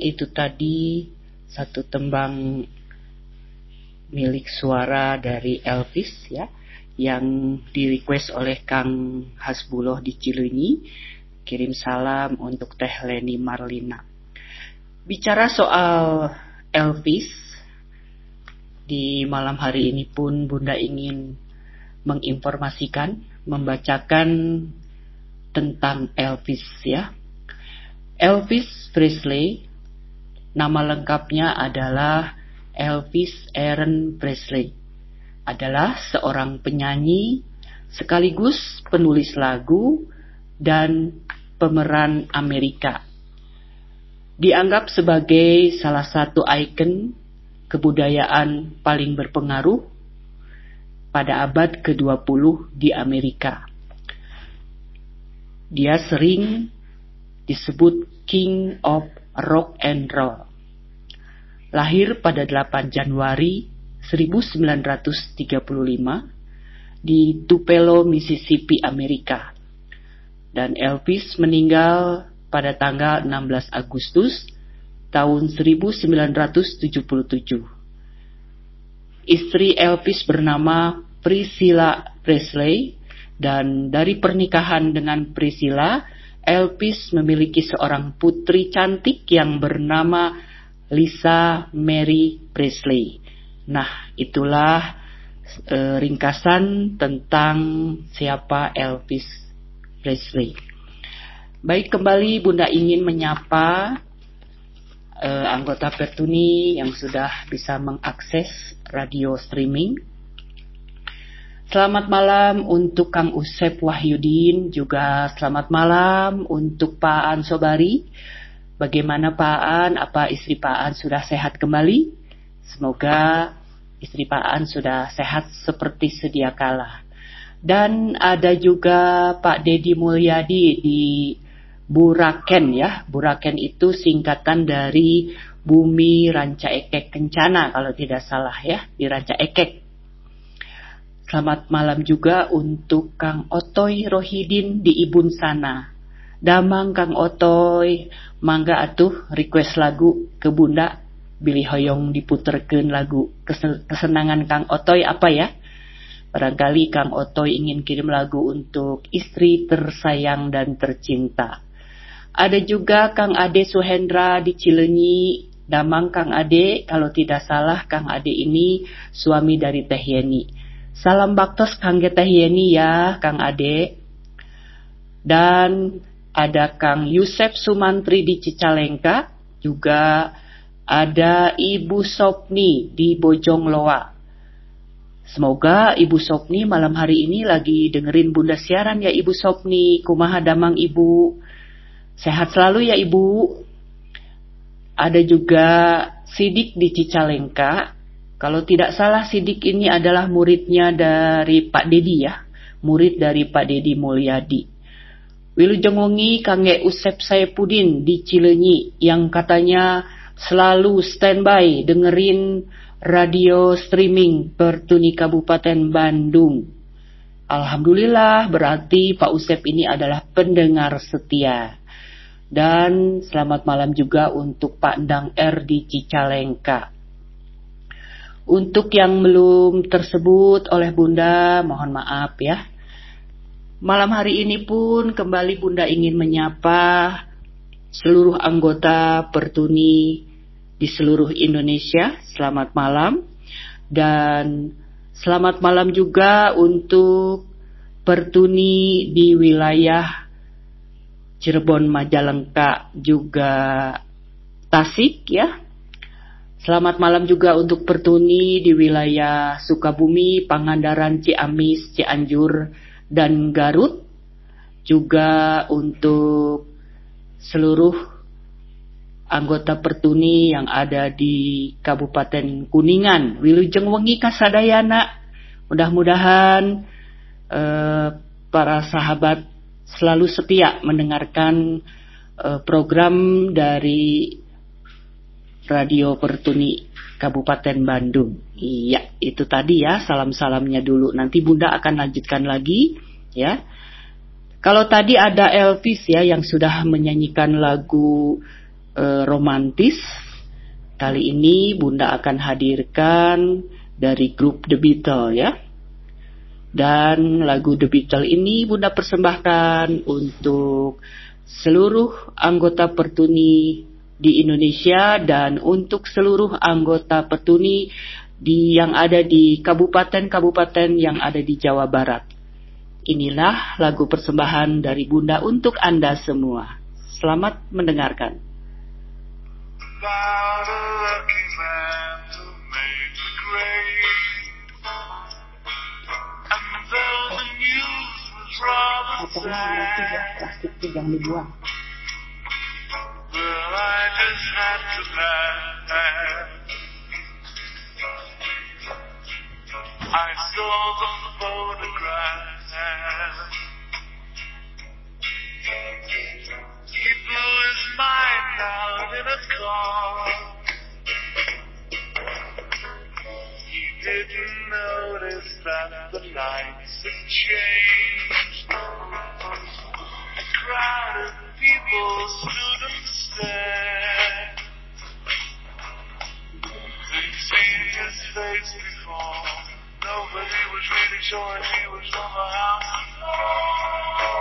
Itu tadi satu tembang milik suara dari Elvis ya yang di request oleh Kang Hasbuloh di Cileunyi. Kirim salam untuk Teh Leni Marlina. Bicara soal Elvis, di malam hari ini pun Bunda ingin menginformasikan, membacakan tentang Elvis ya. Elvis Presley, nama lengkapnya adalah Elvis Aaron Presley adalah seorang penyanyi sekaligus penulis lagu dan pemeran Amerika. Dianggap sebagai salah satu ikon kebudayaan paling berpengaruh pada abad ke-20 di Amerika. Dia sering disebut King of Rock and Roll. Lahir pada 8 Januari 1935 di Tupelo, Mississippi, Amerika. Dan Elvis meninggal pada tanggal 16 Agustus tahun 1977. Istri Elvis bernama Priscilla Presley dan dari pernikahan dengan Priscilla, Elvis memiliki seorang putri cantik yang bernama Lisa Mary Presley. Nah, itulah e, ringkasan tentang siapa Elvis Presley. Baik, kembali Bunda ingin menyapa e, anggota Pertuni yang sudah bisa mengakses radio streaming. Selamat malam untuk Kang Usep Wahyudin, juga selamat malam untuk Pak An Sobari. Bagaimana Pak An? Apa istri Pak An sudah sehat kembali? Semoga istri Pak An sudah sehat seperti sedia kala. Dan ada juga Pak Dedi Mulyadi di Buraken ya. Buraken itu singkatan dari Bumi Ranca Ekek Kencana kalau tidak salah ya, di Ranca Ekek. Selamat malam juga untuk Kang Otoy Rohidin di Ibun sana. Damang Kang Otoy, mangga atuh request lagu ke Bunda Billy Hoyong diputerkan lagu kesenangan Kang Otoy apa ya? Barangkali Kang Otoy ingin kirim lagu untuk istri tersayang dan tercinta. Ada juga Kang Ade Suhendra di Cilenyi, Damang Kang Ade, kalau tidak salah Kang Ade ini suami dari Teh Yeni. Salam baktos Kang Teh Yeni ya Kang Ade. Dan ada Kang Yusef Sumantri di Cicalengka, juga ada Ibu Sopni di Bojong Loa. Semoga Ibu Sopni malam hari ini lagi dengerin Bunda siaran ya Ibu Sopni. Kumaha damang Ibu. Sehat selalu ya Ibu. Ada juga Sidik di Cicalengka. Kalau tidak salah Sidik ini adalah muridnya dari Pak Dedi ya. Murid dari Pak Dedi Mulyadi. Wilujeng wengi Kangge Usep Saipudin di Cilenyi yang katanya selalu standby dengerin radio streaming Pertuni Kabupaten Bandung. Alhamdulillah berarti Pak Usep ini adalah pendengar setia. Dan selamat malam juga untuk Pak Endang R di Cicalengka. Untuk yang belum tersebut oleh Bunda, mohon maaf ya. Malam hari ini pun kembali Bunda ingin menyapa seluruh anggota Pertuni di seluruh Indonesia. Selamat malam dan selamat malam juga untuk Pertuni di wilayah Cirebon, Majalengka juga Tasik ya. Selamat malam juga untuk Pertuni di wilayah Sukabumi, Pangandaran, Ciamis, Cianjur, dan Garut. Juga untuk seluruh anggota Pertuni yang ada di Kabupaten Kuningan. Wilujeng wengi kasadayana. Mudah-mudahan eh, para sahabat selalu setia mendengarkan eh, program dari Radio Pertuni Kabupaten Bandung. Iya, itu tadi ya salam-salamnya dulu. Nanti Bunda akan lanjutkan lagi ya. Kalau tadi ada Elvis ya yang sudah menyanyikan lagu uh, romantis. Kali ini Bunda akan hadirkan dari grup The Beatles ya. Dan lagu The Beatles ini Bunda persembahkan untuk seluruh anggota Pertuni di Indonesia dan untuk seluruh anggota Pertuni di yang ada di kabupaten-kabupaten yang ada di Jawa Barat. Inilah lagu persembahan dari Bunda untuk Anda semua. Selamat mendengarkan. plastik jangan dibuang. I saw the photograph. He blew his mind out in a car. He didn't notice that the lights had changed. A crowd of people stood and stared. They'd seen his face before. Nobody was really sure he was from the house.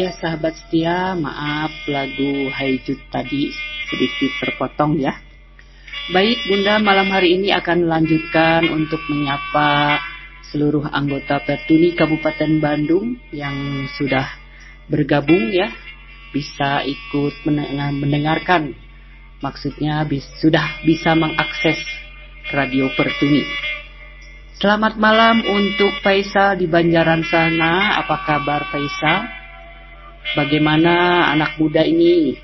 Iya sahabat setia, maaf lagu Haijut tadi sedikit terpotong ya. Baik Bunda, malam hari ini akan melanjutkan untuk menyapa seluruh anggota Pertuni Kabupaten Bandung yang sudah bergabung ya, bisa ikut mendengarkan. Maksudnya bis, sudah bisa mengakses Radio Pertuni. Selamat malam untuk Faisal di Banjaran sana. Apa kabar Faisal? Bagaimana anak muda ini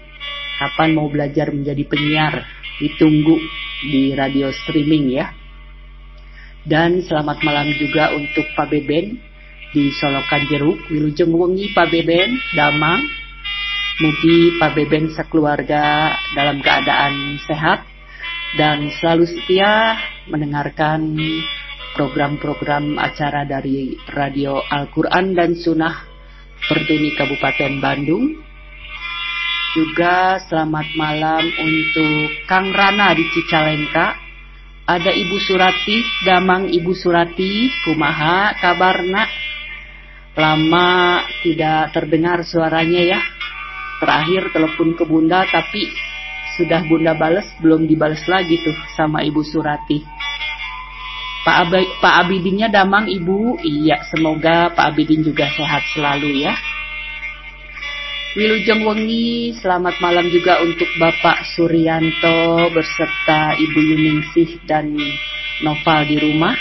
kapan mau belajar menjadi penyiar? Ditunggu di radio streaming ya. Dan selamat malam juga untuk Pak Beben di Solokan Jeruk, Wilujeng Wengi Pak Beben, Damang. Mugi Pak Beben sekeluarga dalam keadaan sehat dan selalu setia mendengarkan program-program acara dari Radio Al-Quran dan Sunnah Pertuni Kabupaten Bandung. Juga selamat malam untuk Kang Rana di Cicalengka. Ada Ibu Surati, Damang Ibu Surati, kumaha kabarna? Lama tidak terdengar suaranya ya. Terakhir telepon ke Bunda tapi sudah Bunda bales belum dibales lagi tuh sama Ibu Surati. Pak, Ab Pak Abidinnya damang Ibu. Iya, semoga Pak Abidin juga sehat selalu ya. Wilujeng Wengi, selamat malam juga untuk Bapak Suryanto berserta Ibu Yuningsih dan Noval di rumah.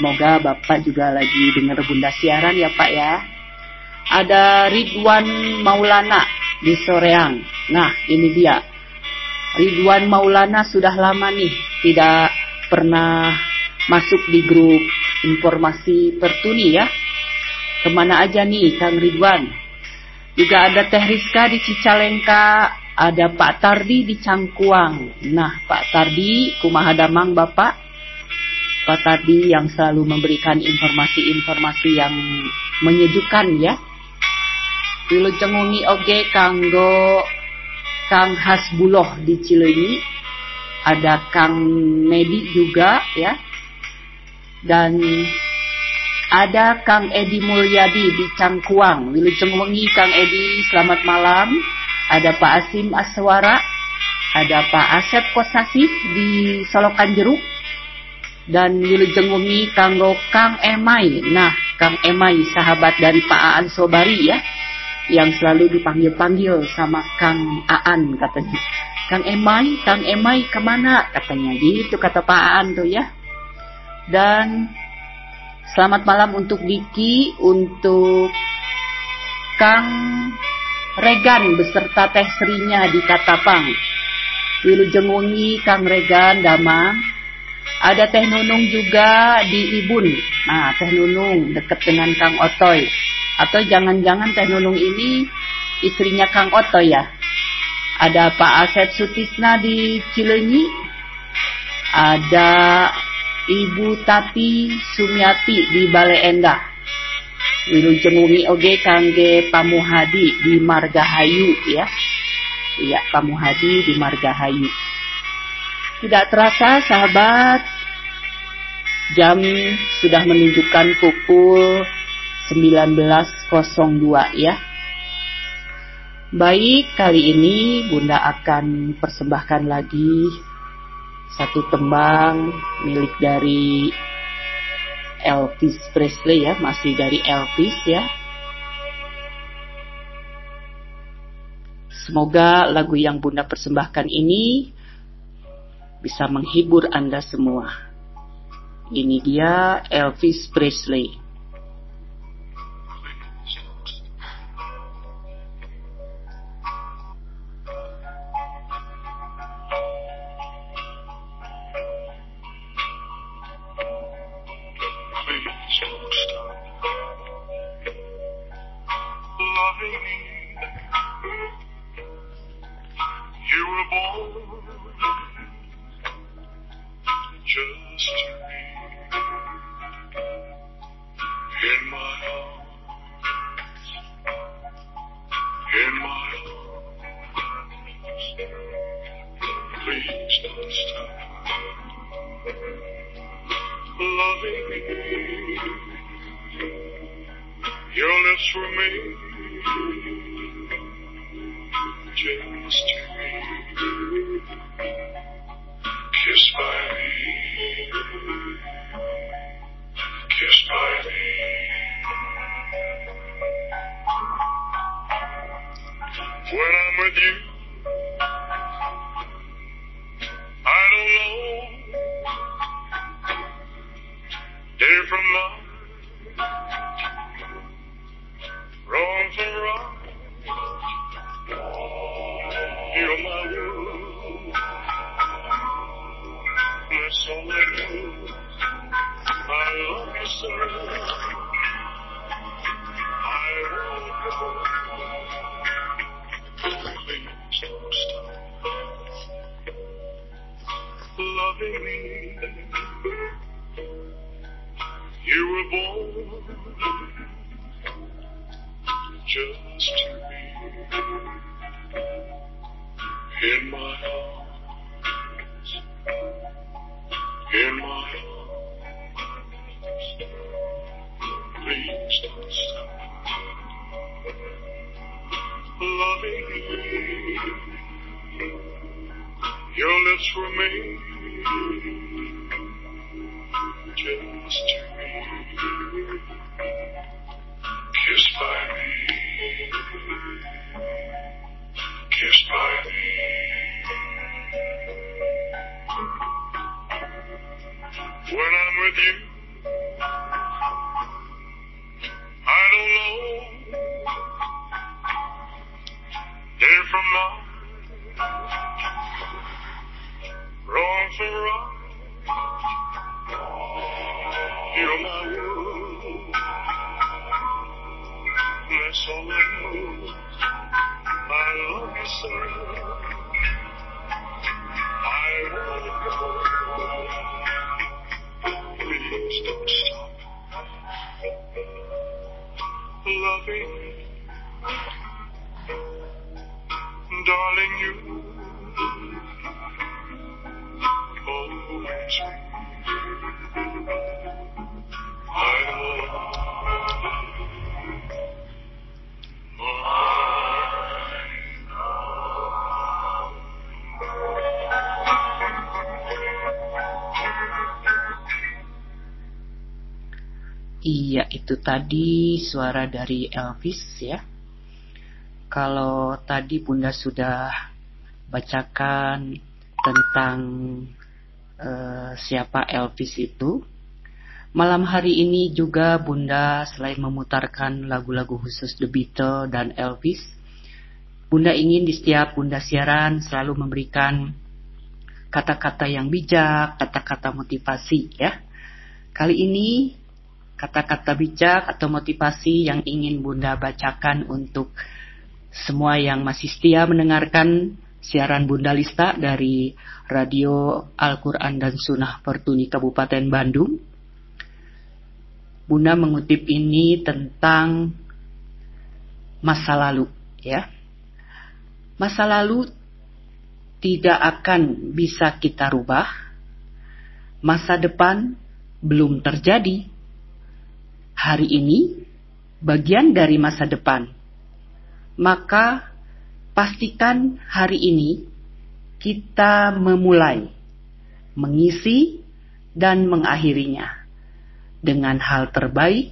Semoga Bapak juga lagi dengar Bunda siaran ya Pak ya. Ada Ridwan Maulana di Soreang. Nah, ini dia. Ridwan Maulana sudah lama nih tidak pernah masuk di grup informasi Pertuni ya. Ke mana aja nih Kang Ridwan? Juga ada Teh Rizka di Cicalengka, ada Pak Tardi di Cangkuang. Nah Pak Tardi, kumaha damang Bapak? Pak Tardi yang selalu memberikan informasi-informasi yang menyejukkan ya. Dulu cengungi oge kanggo Kang Hasbuloh di Cileunyi ada Kang Nedi juga ya. Dan ada Kang Edi Mulyadi di Cangkuang. Wilujeng Wengi Kang Edi selamat malam. Ada Pak Asim Aswara. Ada Pak Asep Kosasih di Solokan Jeruk. Dan Wilujeng Wengi Kanggo Kang Emai. Nah Kang Emai sahabat dari Pak Aan Sobari ya. Yang selalu dipanggil-panggil sama Kang Aan katanya Kang Emai, Kang Emai ke mana? Katanya gitu kata Pak Aan tuh ya. Dan selamat malam untuk Diki, untuk Kang Regan beserta Teh Serinya di Katapang. Wilujeng Wengi, Kang Regan, Damang. Ada Teh Nunung juga di Ibun. Nah, Teh Nunung deket dengan Kang Otoy. Atau jangan-jangan Teh Nunung ini istrinya Kang Otoy ya? Ada Pak Asep Sutisna di Cilenyi. Ada Ibu Tati Sumiati di Bale Endah. Wilujeng oge kangge Pamuhadi di Margahayu ya. Iya, Pamuhadi di Margahayu. Tidak terasa sahabat, jam sudah menunjukkan pukul 19.02 ya. Baik, kali ini Bunda akan persembahkan lagi satu tembang milik dari Elvis Presley ya, masih dari Elvis ya. Semoga lagu yang Bunda persembahkan ini bisa menghibur Anda semua. Ini dia Elvis Presley. Don't stop loving me. Your lips were made just to be kissed by me, kissed by me. When I'm with you, itu tadi suara dari Elvis ya. Kalau tadi Bunda sudah bacakan tentang eh, siapa Elvis itu, malam hari ini juga Bunda selain memutarkan lagu-lagu khusus The Beatles dan Elvis, Bunda ingin di setiap Bunda siaran selalu memberikan kata-kata yang bijak, kata-kata motivasi ya. Kali ini kata-kata bijak atau motivasi yang ingin Bunda bacakan untuk semua yang masih setia mendengarkan siaran Bunda Lista dari Radio Al-Quran dan Sunnah Pertuni Kabupaten Bandung. Bunda mengutip ini tentang masa lalu, ya. Masa lalu tidak akan bisa kita rubah. Masa depan belum terjadi hari ini bagian dari masa depan. Maka pastikan hari ini kita memulai, mengisi, dan mengakhirinya dengan hal terbaik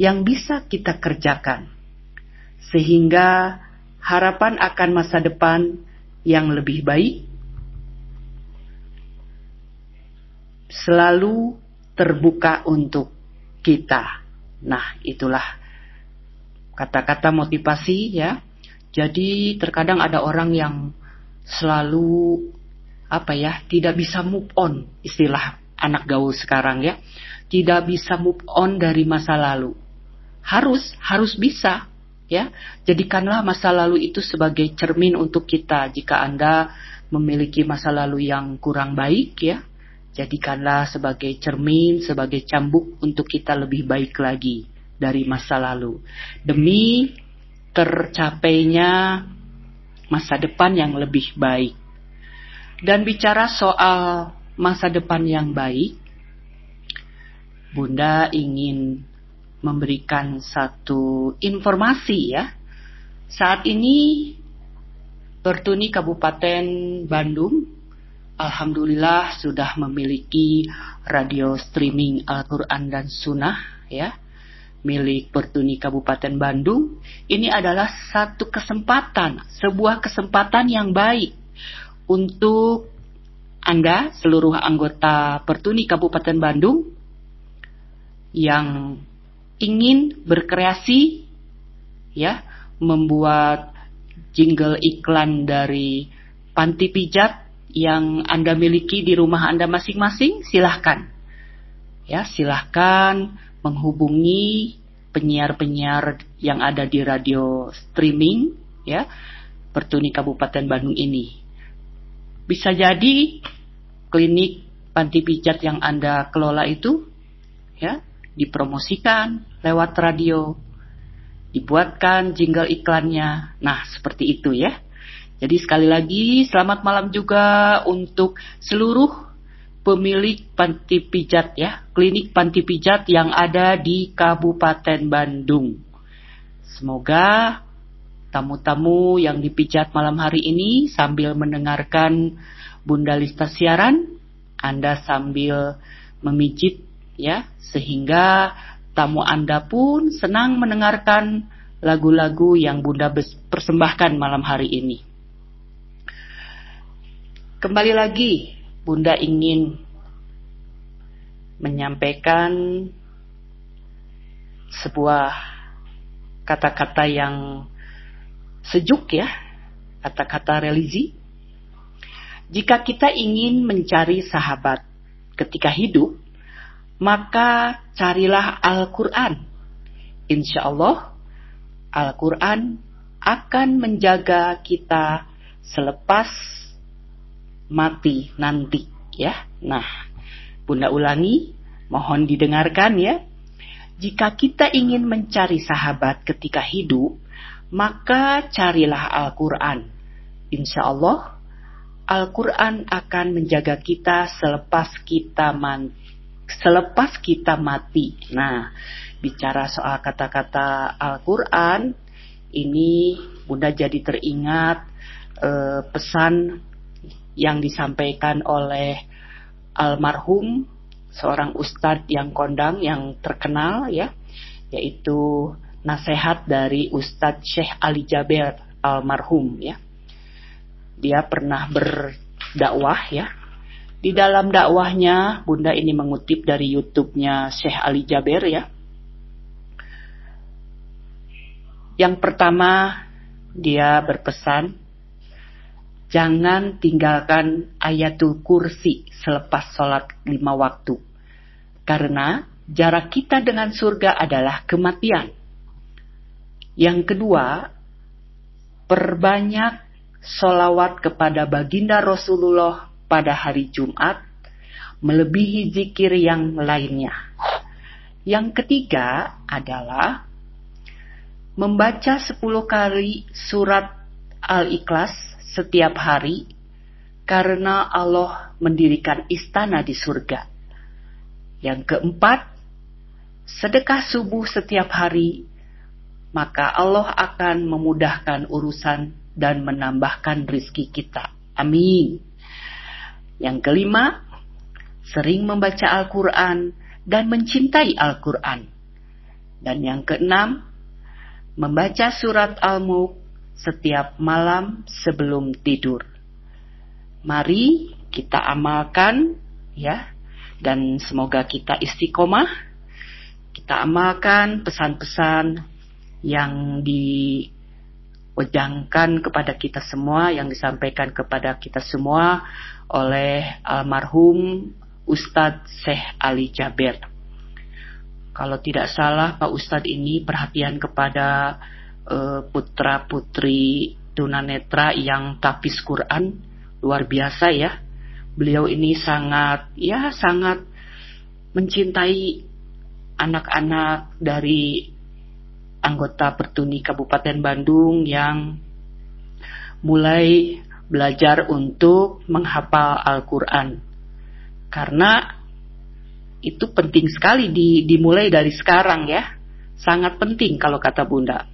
yang bisa kita kerjakan, sehingga harapan akan masa depan yang lebih baik selalu terbuka untuk kita. Nah, itulah kata-kata motivasi ya. Jadi terkadang ada orang yang selalu apa ya, tidak bisa move on istilah anak gaul sekarang ya. Tidak bisa move on dari masa lalu. Harus harus bisa ya. Jadikanlah masa lalu itu sebagai cermin untuk kita jika Anda memiliki masa lalu yang kurang baik ya. Jadikanlah sebagai cermin, sebagai cambuk untuk kita lebih baik lagi dari masa lalu. Demi tercapainya masa depan yang lebih baik. Dan bicara soal masa depan yang baik, Bunda ingin memberikan satu informasi ya Saat ini Pertuni Kabupaten Bandung Alhamdulillah sudah memiliki radio streaming Al-Quran dan Sunnah ya milik Pertuni Kabupaten Bandung. Ini adalah satu kesempatan, sebuah kesempatan yang baik untuk Anda seluruh anggota Pertuni Kabupaten Bandung yang ingin berkreasi ya membuat jingle iklan dari panti pijat yang Anda miliki di rumah Anda masing-masing, silahkan. Ya, silahkan menghubungi penyiar-penyiar yang ada di radio streaming, ya, Pertuni Kabupaten Bandung ini. Bisa jadi klinik panti pijat yang Anda kelola itu, ya, dipromosikan lewat radio, dibuatkan jingle iklannya. Nah, seperti itu ya. Jadi sekali lagi selamat malam juga untuk seluruh pemilik panti pijat ya, klinik panti pijat yang ada di Kabupaten Bandung. Semoga tamu-tamu yang dipijat malam hari ini sambil mendengarkan Bunda Lista siaran, Anda sambil memijit ya, sehingga tamu Anda pun senang mendengarkan lagu-lagu yang Bunda persembahkan malam hari ini. Kembali lagi, Bunda ingin menyampaikan sebuah kata-kata yang sejuk ya, kata-kata religi. Jika kita ingin mencari sahabat ketika hidup, maka carilah Al-Quran. Insya Allah, Al-Quran akan menjaga kita selepas mati nanti ya. Nah, Bunda ulangi, mohon didengarkan ya. Jika kita ingin mencari sahabat ketika hidup, maka carilah Al-Quran. Insya Allah, Al-Quran akan menjaga kita selepas kita man, selepas kita mati. Nah, bicara soal kata-kata Al-Quran, ini Bunda jadi teringat eh, pesan yang disampaikan oleh almarhum seorang ustadz yang kondang yang terkenal ya yaitu nasihat dari Ustadz Syekh Ali Jaber almarhum ya. Dia pernah berdakwah ya. Di dalam dakwahnya Bunda ini mengutip dari YouTube-nya Syekh Ali Jaber ya. Yang pertama dia berpesan Jangan tinggalkan ayatul kursi selepas sholat lima waktu. Karena jarak kita dengan surga adalah kematian. Yang kedua, perbanyak solawat kepada baginda Rasulullah pada hari Jumat, melebihi zikir yang lainnya. Yang ketiga adalah membaca sepuluh kali surat Al-Ikhlas setiap hari karena Allah mendirikan istana di surga. Yang keempat, sedekah subuh setiap hari, maka Allah akan memudahkan urusan dan menambahkan rizki kita. Amin. Yang kelima, sering membaca Al-Quran dan mencintai Al-Quran. Dan yang keenam, membaca surat Al-Mulk setiap malam sebelum tidur. Mari kita amalkan ya dan semoga kita istiqomah. Kita amalkan pesan-pesan yang diwajangkan kepada kita semua, yang disampaikan kepada kita semua oleh almarhum Ustadz Syekh Ali Jaber. Kalau tidak salah Pak Ustadz ini perhatian kepada uh, putra putri tunanetra yang tapis Quran luar biasa ya. Beliau ini sangat ya sangat mencintai anak-anak dari anggota Pertuni Kabupaten Bandung yang mulai belajar untuk menghafal Al-Quran. Karena itu penting sekali di, dimulai dari sekarang ya. Sangat penting kalau kata Bunda.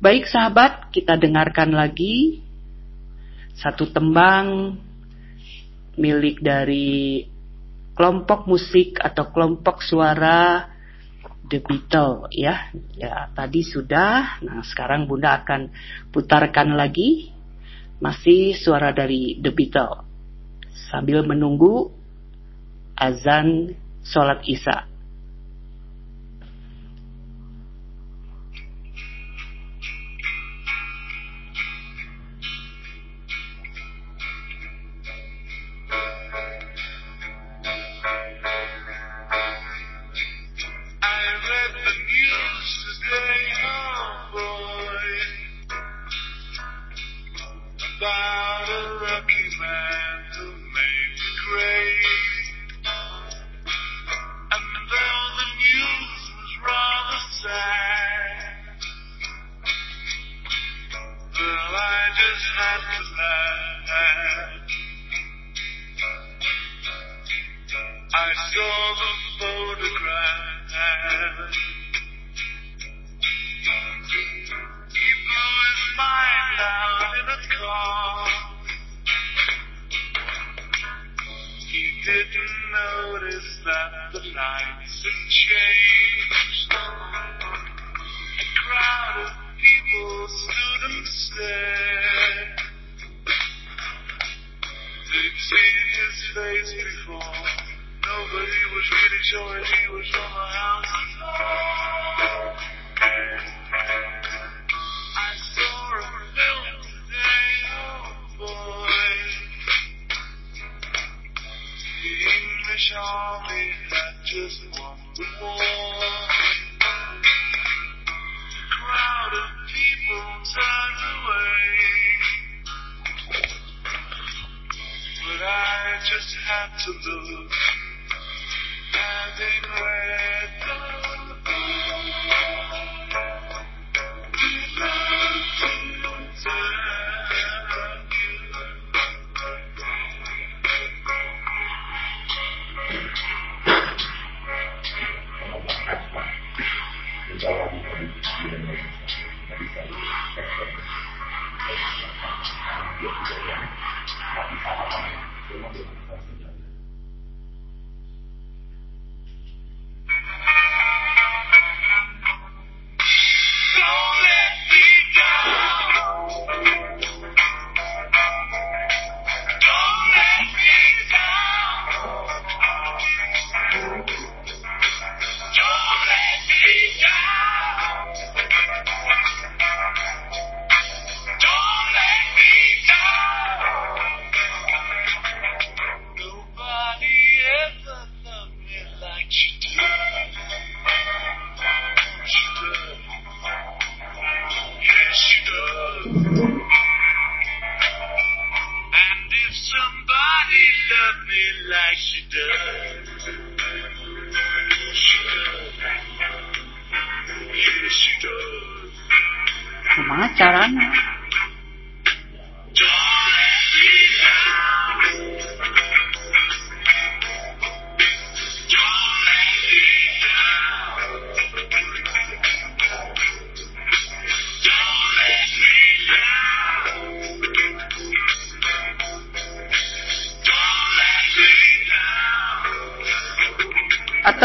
Baik sahabat, kita dengarkan lagi satu tembang milik dari kelompok musik atau kelompok suara The Beatles ya. Ya, tadi sudah. Nah, sekarang Bunda akan putarkan lagi masih suara dari The Beatles sambil menunggu azan sholat Isya.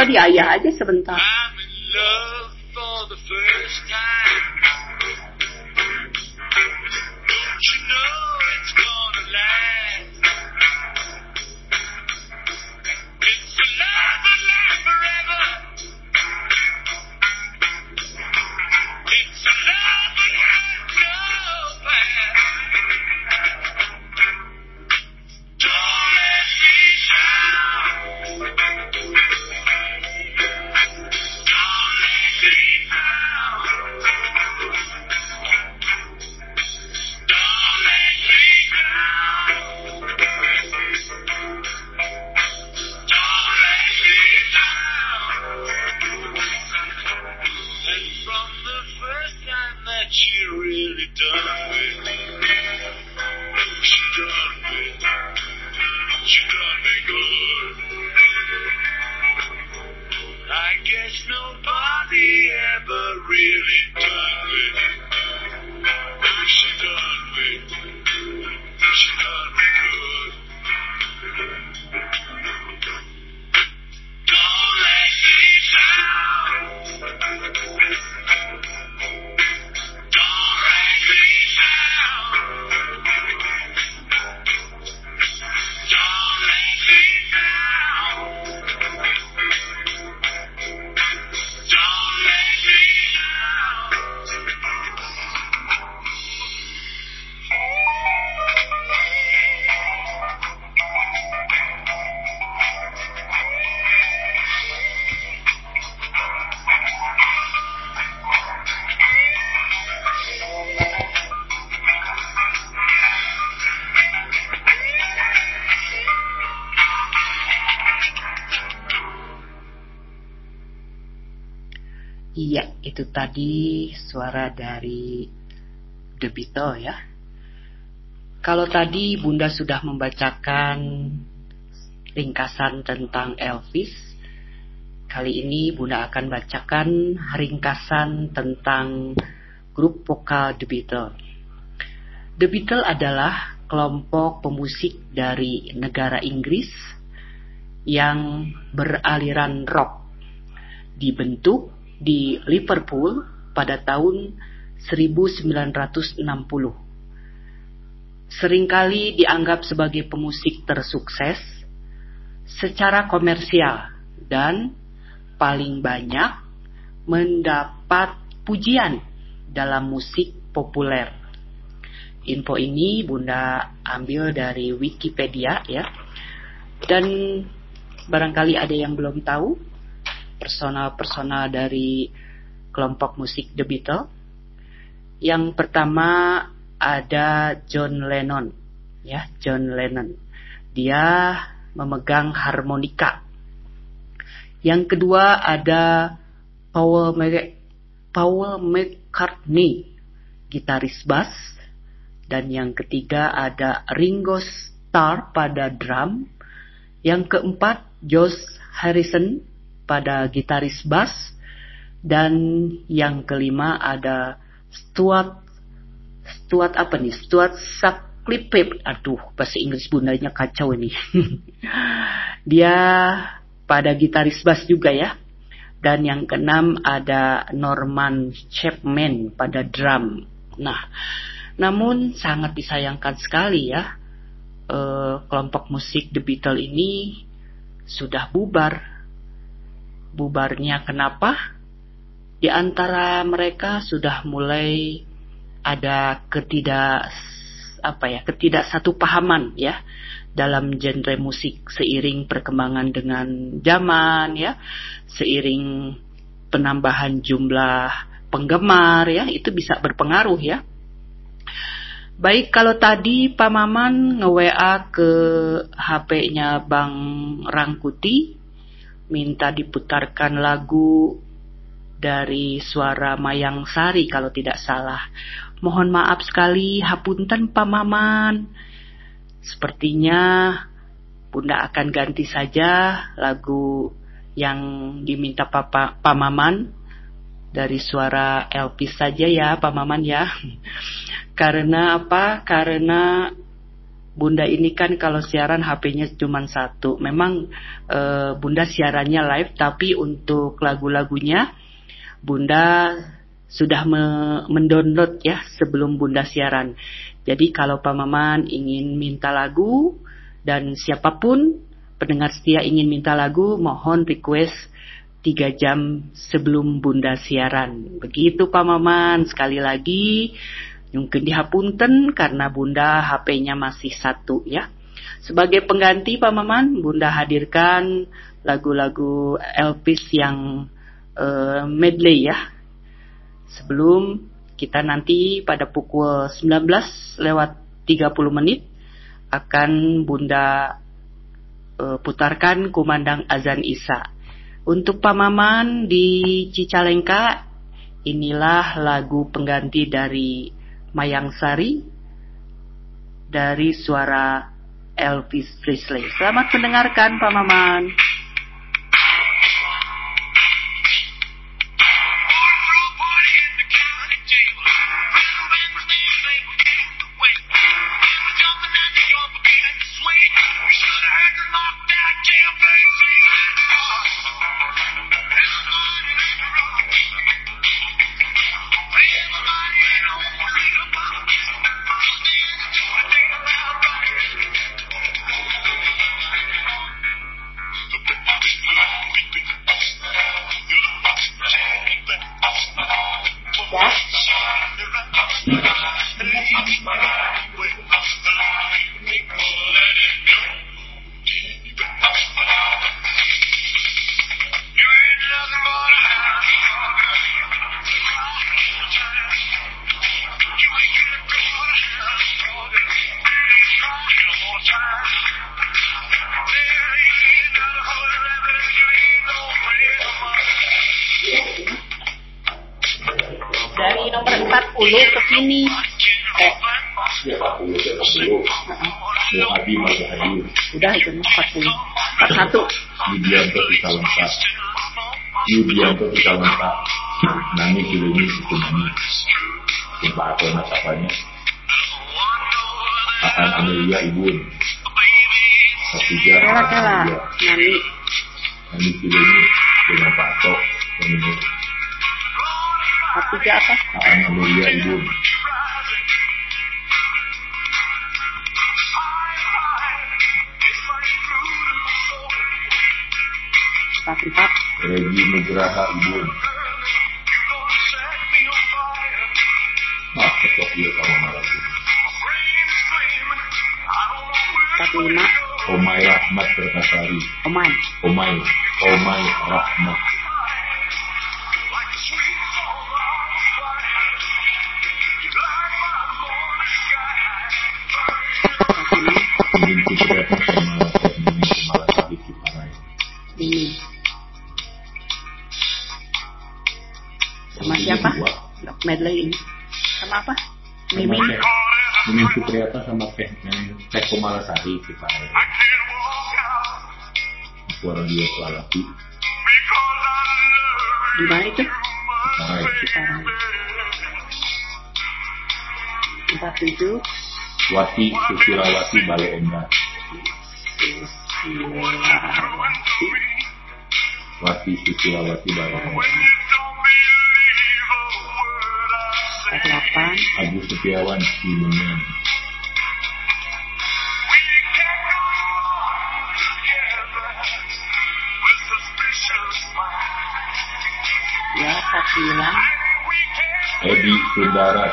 Di ayah aja sebentar. Itu tadi suara dari The Beatles ya. Kalau tadi Bunda sudah membacakan ringkasan tentang Elvis, kali ini Bunda akan bacakan ringkasan tentang grup vokal The Beatles. The Beatles adalah kelompok pemusik dari negara Inggris yang beraliran rock. Dibentuk di Liverpool pada tahun 1960. Seringkali dianggap sebagai pemusik tersukses secara komersial dan paling banyak mendapat pujian dalam musik populer. Info ini Bunda ambil dari Wikipedia ya. Dan barangkali ada yang belum tahu personal-personal dari kelompok musik The Beatles. Yang pertama ada John Lennon, ya John Lennon. Dia memegang harmonika. Yang kedua ada Paul Paul McCartney, gitaris bass. Dan yang ketiga ada Ringo Starr pada drum. Yang keempat Josh Harrison pada gitaris bass. Dan yang kelima ada Stuart Stuart apa nih? Stuart Sutcliffe. Aduh bahasa Inggris bundanya kacau ini. Dia pada gitaris bass juga ya. Dan yang keenam ada Norman Chapman pada drum. Nah namun sangat disayangkan sekali ya eh, kelompok musik The Beatles ini sudah bubar bubarnya kenapa? Di antara mereka sudah mulai ada ketidak apa ya, ketidak satu pahaman ya dalam genre musik seiring perkembangan dengan zaman ya, seiring penambahan jumlah penggemar ya, itu bisa berpengaruh ya. Baik kalau tadi Pak Maman nge-WA ke HP-nya Bang Rangkuti minta diputarkan lagu dari suara Mayang Sari kalau tidak salah. Mohon maaf sekali, hapunten Pamaman. Sepertinya Bunda akan ganti saja lagu yang diminta Papa Pamaman dari suara Elvis saja ya Pamaman ya. Karena apa? Karena Bunda ini kan kalau siaran HP-nya cuma satu. Memang e, Bunda siarannya live, tapi untuk lagu-lagunya Bunda sudah me mendownload ya sebelum Bunda siaran. Jadi kalau Pak Maman ingin minta lagu dan siapa pun pendengar setia ingin minta lagu, mohon request tiga jam sebelum Bunda siaran. Begitu Pak Maman. Sekali lagi Mungkin dihapunten karena bunda HP-nya masih satu ya. Sebagai pengganti Pak Maman, bunda hadirkan lagu-lagu Elvis yang uh, medley ya. Sebelum kita nanti pada pukul 19 lewat 30 menit akan bunda uh, putarkan kumandang azan Isa. Untuk Pak Maman di Cicalengka, inilah lagu pengganti dari Mayang Sari dari suara Elvis Presley. Selamat mendengarkan Pak Maman. Yudianto Pisalengka. Nani Kilini itu Nani. Jumpa atau nasabahnya. Akan Amelia Ibun. Ketiga. Amelia. Nani. Nani Kilini dengan Pak Atok. Pemenang. Ketiga apa? Akan Amelia Ibun. Empat empat. Regi Nugraha Ibun. Ah, cocok dia sama. Empat lima. Omai Rahmat Perkasari. Oman. Omai, Omai Rahmat. Kemala Sahib Ciparai. Suara dia lalaki. Di mana itu? Sekarang. Empat tujuh. Wati Susilawati Bale Endah. Susilawati. Wati Susilawati Bale Endah. Empat delapan. Agus Setiawan Cimenyan. Edi Sundara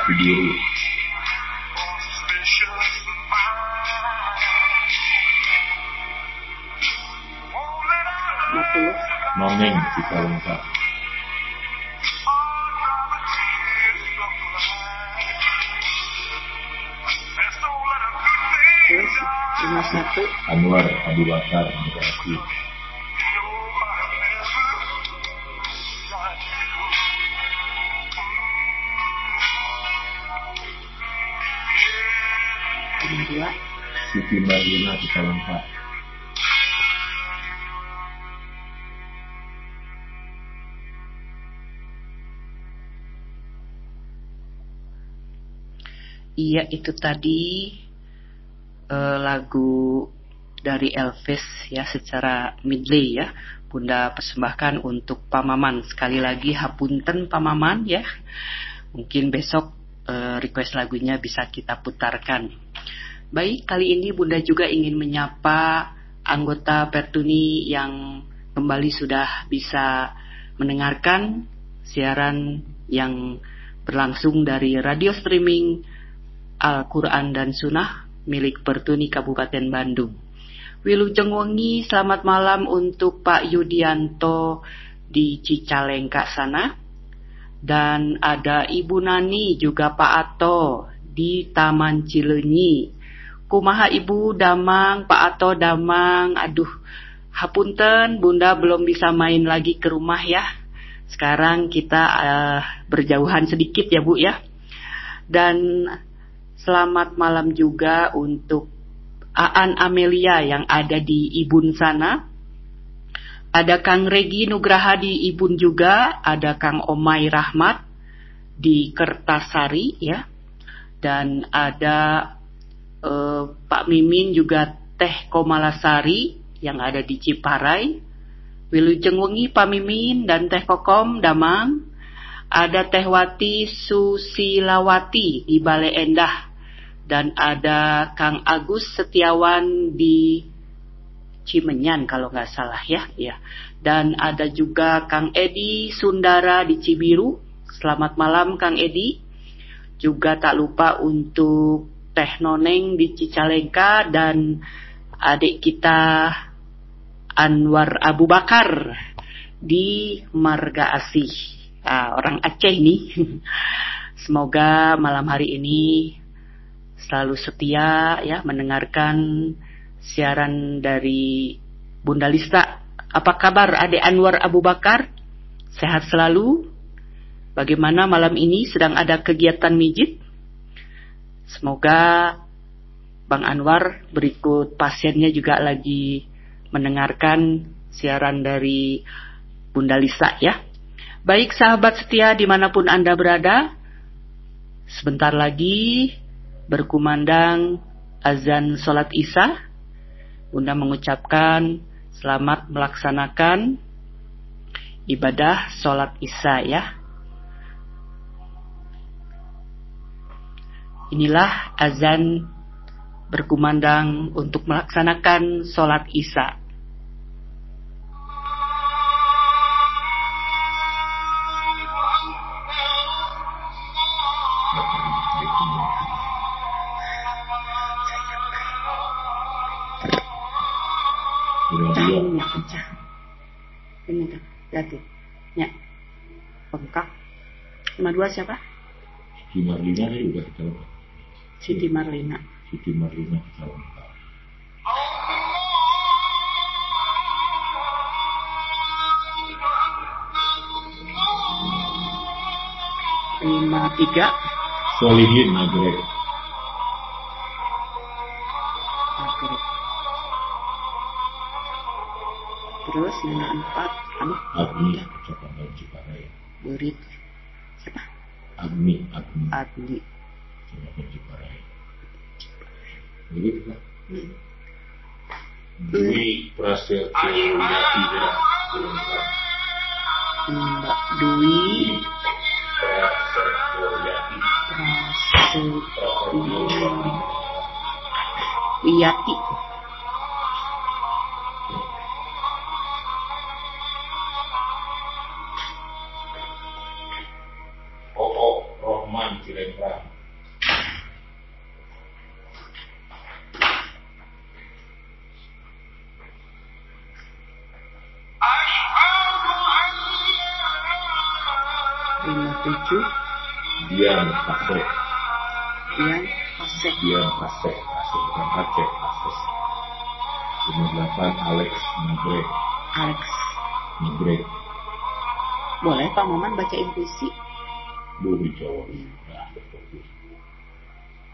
Cicalengka. Terus lima satu. Anwar Abu Bakar Bekasi. Siti Marlina Cicalengka. Iya itu tadi eh, lagu dari Elvis ya secara medley ya. Bunda persembahkan untuk Pamaman sekali lagi hapunten Pamaman ya. Mungkin besok eh, request lagunya bisa kita putarkan. Baik, kali ini Bunda juga ingin menyapa anggota Pertuni yang kembali sudah bisa mendengarkan siaran yang berlangsung dari radio streaming Al-Quran dan Sunnah milik Pertuni Kabupaten Bandung. Wilujeng Wengi, selamat malam untuk Pak Yudianto di Cicalengka sana. Dan ada Ibu Nani juga Pak Ato di Taman Cileunyi. Kumaha Ibu Damang, Pak Ato Damang, aduh hapunten Bunda belum bisa main lagi ke rumah ya. Sekarang kita eh, berjauhan sedikit ya Bu ya. Dan Selamat malam juga untuk Aan Amelia yang ada di Ibun sana. Ada Kang Regi Nugraha di Ibun juga, ada Kang Omai Rahmat di Kertasari ya. Dan ada eh, Pak Mimin juga Teh Komalasari yang ada di Ciparai. Wilujeng Wengi Pak Mimin dan Teh Kokom Damang. Ada Teh Wati Susilawati di Bale Endah dan ada Kang Agus Setiawan di Cimenyan kalau nggak salah ya, ya. Dan ada juga Kang Edi Sundara di Cibiru. Selamat malam Kang Edi. Juga tak lupa untuk Teh Noneng di Cicalengka dan adik kita Anwar Abu Bakar di Marga Asih. Ah, orang Aceh nih. Semoga malam hari ini selalu setia ya mendengarkan siaran dari Bunda Lista. Apa kabar Ade Anwar Abu Bakar? Sehat selalu? Bagaimana malam ini sedang ada kegiatan mijit? Semoga Bang Anwar berikut pasiennya juga lagi mendengarkan siaran dari Bunda Lisa ya. Baik sahabat setia di mana pun Anda berada, sebentar lagi berkumandang azan sholat isya. Bunda mengucapkan selamat melaksanakan ibadah sholat isya ya. Inilah azan berkumandang untuk melaksanakan sholat isya. Pecah. Ini tuh. Ya. Bengkak. Nama dua siapa? Marlina tadi udah kita. Siti Marlina. Siti Marlina lengkap. Lima tiga. Solihin Nagrek. Oke. Terus lima empat. Aduh, Agni ucapan dari Ciparai. Burit. Siapa? Agni, Agni Adli. Begitu. Dwi Prasetyo Yatira. Mbak Dwi Prasetyo Yati. Prasetyo Wiyati. Lima tujuh. Dian Pasek. Yang Pasek. Dian Pasek. Pasek bukan Aceh. Pasek. Nomor 8 Alex Nagrek. Alex. Nagrek. Boleh Pak Maman bacain puisi? Duh di Jawa. Nah.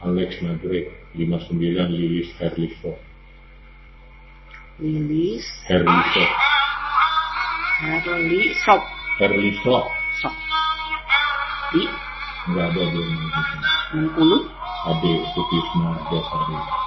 Alex Nagrek. 59 Lilis Herliso. Lilis. Herliso. Herli Sop. Herliso. Sop. Di Enggak ada dia yang Bengkulu. Ade Sutisna Jasari.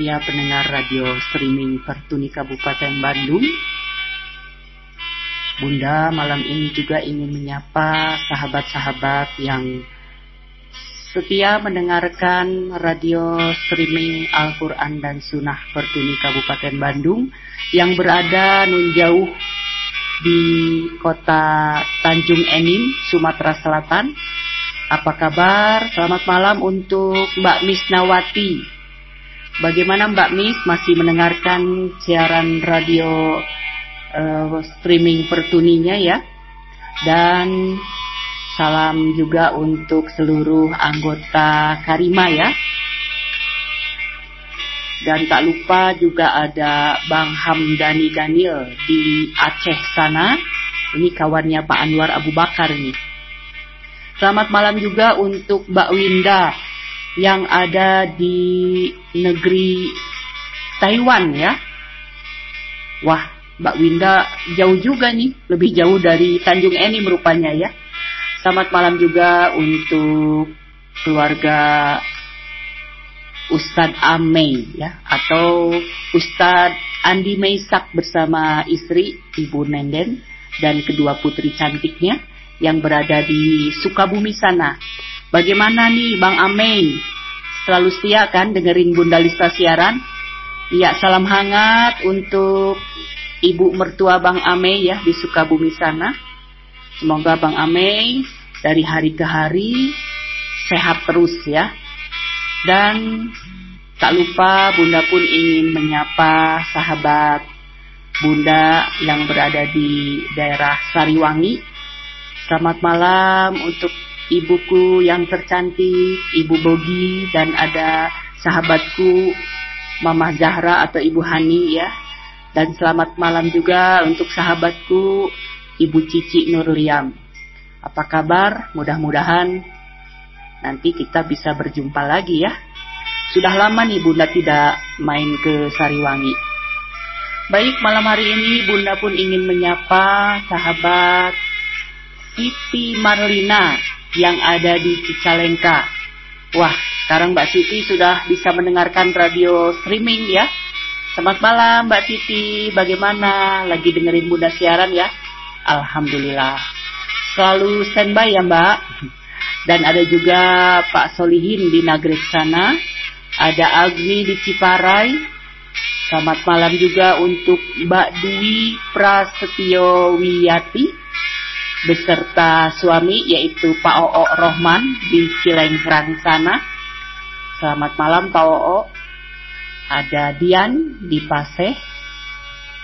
Setia pendengar radio streaming Pertuni Kabupaten Bandung Bunda malam ini juga ingin menyapa sahabat-sahabat yang setia mendengarkan radio streaming Al-Quran dan Sunnah Pertuni Kabupaten Bandung yang berada nun jauh di kota Tanjung Enim, Sumatera Selatan apa kabar? Selamat malam untuk Mbak Misnawati. Bagaimana Mbak Mis masih mendengarkan siaran radio uh, streaming pertuninya ya? Dan salam juga untuk seluruh anggota Karima ya. Dan tak lupa juga ada Bang Hamdani Daniel di Aceh sana. Ini kawannya Pak Anwar Abu Bakar nih. Selamat malam juga untuk Mbak Winda yang ada di negeri Taiwan ya. Wah, Mbak Winda jauh juga nih, lebih jauh dari Tanjung Eni merupanya ya. Selamat malam juga untuk keluarga Ustadz Amei ya atau Ustadz Andi Meisak bersama istri Ibu Nenden dan kedua putri cantiknya yang berada di Sukabumi sana. Bagaimana nih Bang Amei? Selalu setia kan dengerin Bunda Lista siaran? Iya, salam hangat untuk Ibu mertua Bang Amei ya di Sukabumi sana. Semoga Bang Amei dari hari ke hari sehat terus ya. Dan tak lupa Bunda pun ingin menyapa sahabat Bunda yang berada di daerah Sariwangi Selamat malam untuk ibuku yang tercantik, Ibu Bogi, dan ada sahabatku Mama Zahra atau Ibu Hani ya. Dan selamat malam juga untuk sahabatku Ibu Cici Nurliam. Apa kabar? Mudah-mudahan nanti kita bisa berjumpa lagi ya. Sudah lama nih Bunda tidak main ke Sariwangi. Baik, malam hari ini Bunda pun ingin menyapa sahabat Siti Marlina yang ada di Cicalengka. Wah, sekarang Mbak Siti sudah bisa mendengarkan radio streaming ya. Selamat malam Mbak Siti, bagaimana? Lagi dengerin Bunda siaran ya? Alhamdulillah. Selalu standby ya Mbak. Dan ada juga Pak Solihin di Nagrek sana. Ada Agni di Ciparai. Selamat malam juga untuk Mbak Dwi Prasetyo Wiyati beserta suami yaitu Pak Oo Rohman di Cilengkrang sana. Selamat malam Pak Oo. Ada Dian di Paseh.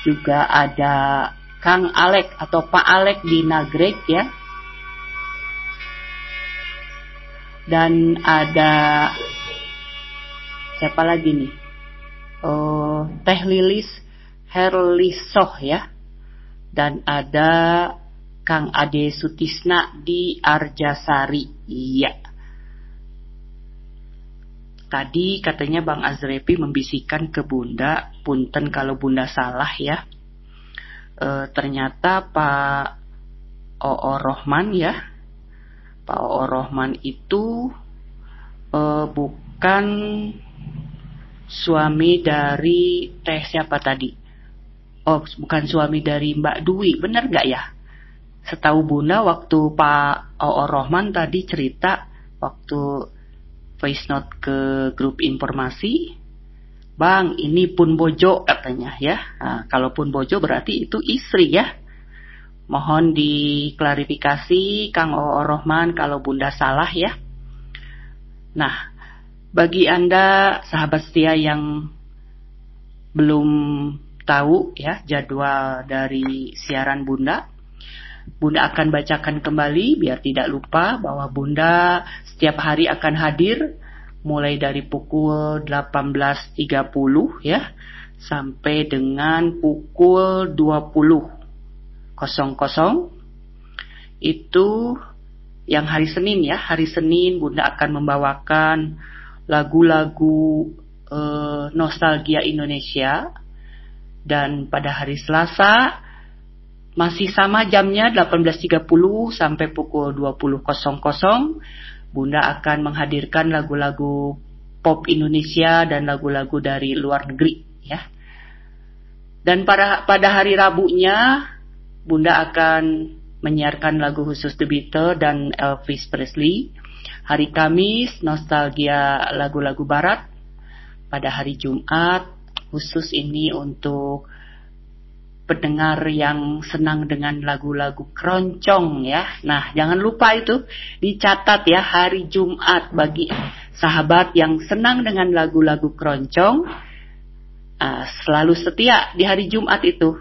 Juga ada Kang Alek atau Pak Alek di Nagrek ya. Dan ada siapa lagi nih? Oh, Teh Lilis Herlisoh ya. Dan ada Kang Ade Sutisna di Arjasari. Iya. Tadi katanya Bang Azrepi membisikkan ke Bunda, punten kalau Bunda salah ya. E, ternyata Pak Oo Rohman ya, Pak Oo Rohman itu e, bukan suami dari teh siapa tadi? Oh, bukan suami dari Mbak Dwi, benar nggak ya? Setahu Bunda waktu Pak Oo Rohman tadi cerita waktu voice note ke grup informasi Bang ini pun bojo katanya ya. Nah, kalau pun bojo berarti itu istri ya. Mohon diklarifikasi Kang Oo Rohman kalau Bunda salah ya. Nah bagi Anda sahabat setia yang belum tahu ya jadwal dari siaran Bunda Bunda akan bacakan kembali biar tidak lupa bahwa Bunda setiap hari akan hadir mulai dari pukul 18.30 ya sampai dengan pukul 20.00 itu yang hari Senin ya. Hari Senin Bunda akan membawakan lagu-lagu eh, nostalgia Indonesia. Dan pada hari Selasa masih sama jamnya 18.30 sampai pukul 20.00. Bunda akan menghadirkan lagu-lagu pop Indonesia dan lagu-lagu dari luar negeri ya. Dan pada pada hari Rabunya Bunda akan menyiarkan lagu khusus The Beatles dan Elvis Presley. Hari Kamis nostalgia lagu-lagu barat. Pada hari Jumat khusus ini untuk pendengar yang senang dengan lagu-lagu keroncong ya. Nah, jangan lupa itu dicatat ya hari Jumat bagi sahabat yang senang dengan lagu-lagu keroncong. Uh, selalu setia di hari Jumat itu.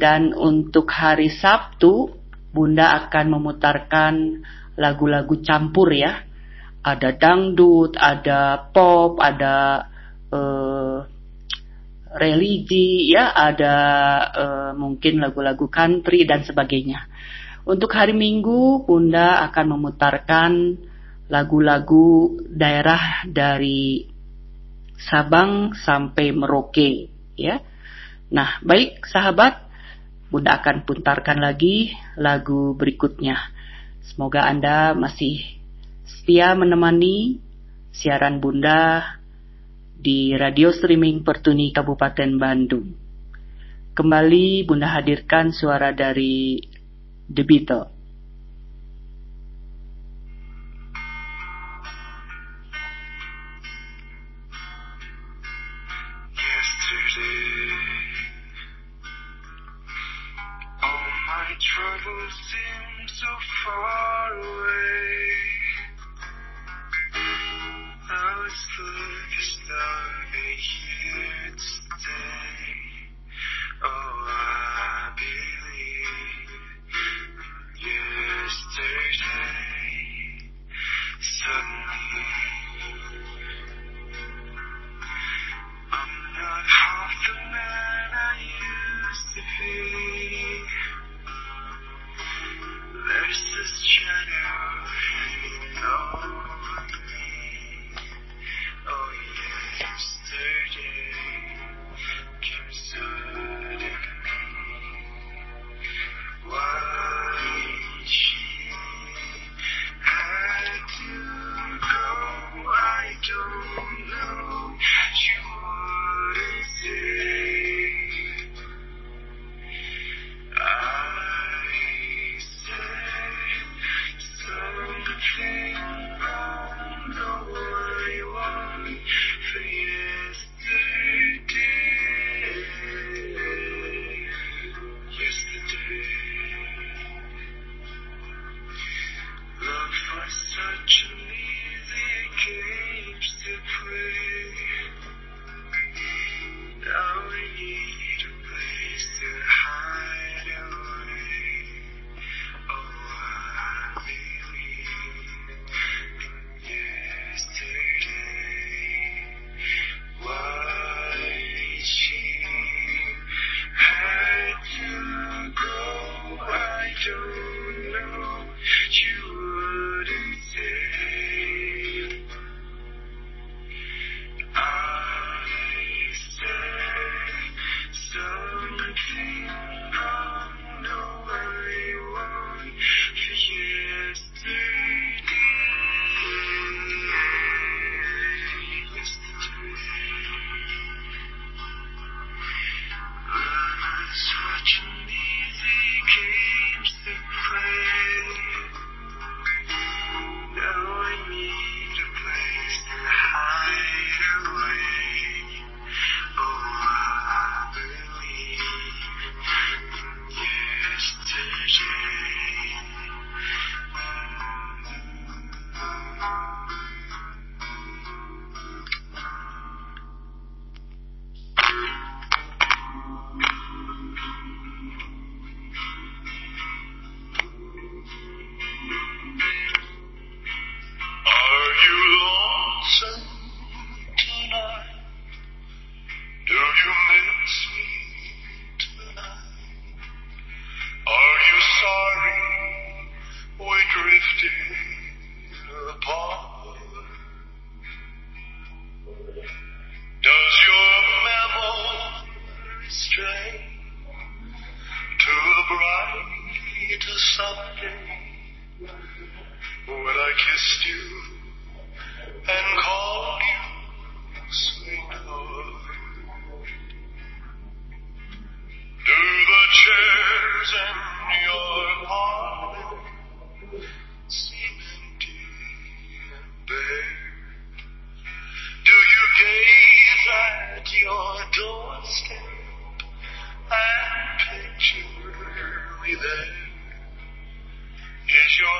Dan untuk hari Sabtu, Bunda akan memutarkan lagu-lagu campur ya. Ada dangdut, ada pop, ada uh, religi, ya ada uh, mungkin lagu-lagu country dan sebagainya. Untuk hari Minggu, Bunda akan memutarkan lagu-lagu daerah dari Sabang sampai Merauke, ya. Nah, baik sahabat, Bunda akan putarkan lagi lagu berikutnya. Semoga Anda masih setia menemani siaran Bunda di radio streaming Pertuni Kabupaten Bandung. Kembali Bunda hadirkan suara dari The Beatles.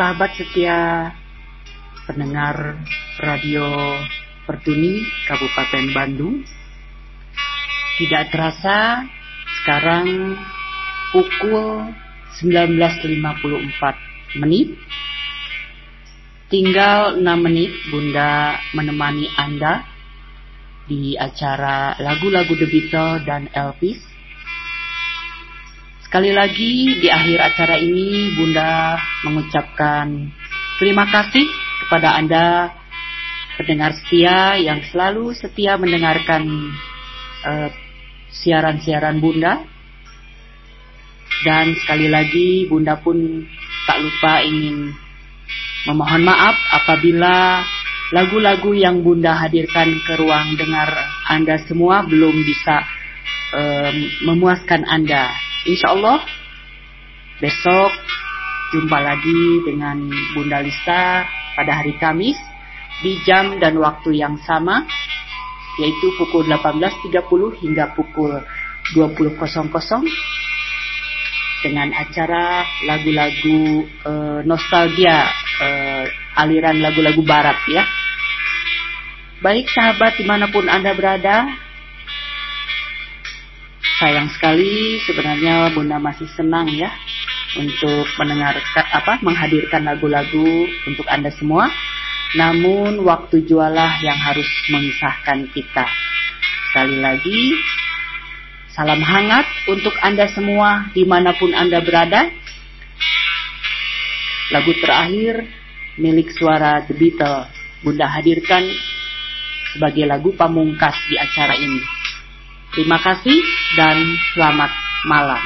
sahabat setia pendengar radio Pertuni Kabupaten Bandung. Tidak terasa sekarang pukul 19.54 menit. Tinggal 6 menit Bunda menemani Anda di acara lagu-lagu The Beatles dan Elvis Sekali lagi di akhir acara ini Bunda mengucapkan terima kasih kepada Anda pendengar setia yang selalu setia mendengarkan eh, siaran-siaran Bunda. Dan sekali lagi Bunda pun tak lupa ingin memohon maaf apabila lagu-lagu yang Bunda hadirkan ke ruang dengar Anda semua belum bisa um, memuaskan Anda. Insya Allah besok jumpa lagi dengan Bunda Lista pada hari Kamis di jam dan waktu yang sama yaitu pukul 18.30 hingga pukul 20.00 dengan acara lagu-lagu e, nostalgia e, aliran lagu-lagu barat ya. Baik sahabat di mana pun Anda berada, sayang sekali sebenarnya Bunda masih senang ya untuk mendengarkan apa menghadirkan lagu-lagu untuk Anda semua. Namun waktu jualah yang harus memisahkan kita. Sekali lagi, salam hangat untuk Anda semua di mana pun Anda berada. Lagu terakhir milik suara The Beatles Bunda hadirkan sebagai lagu pamungkas di acara ini. Terima kasih dan selamat malam.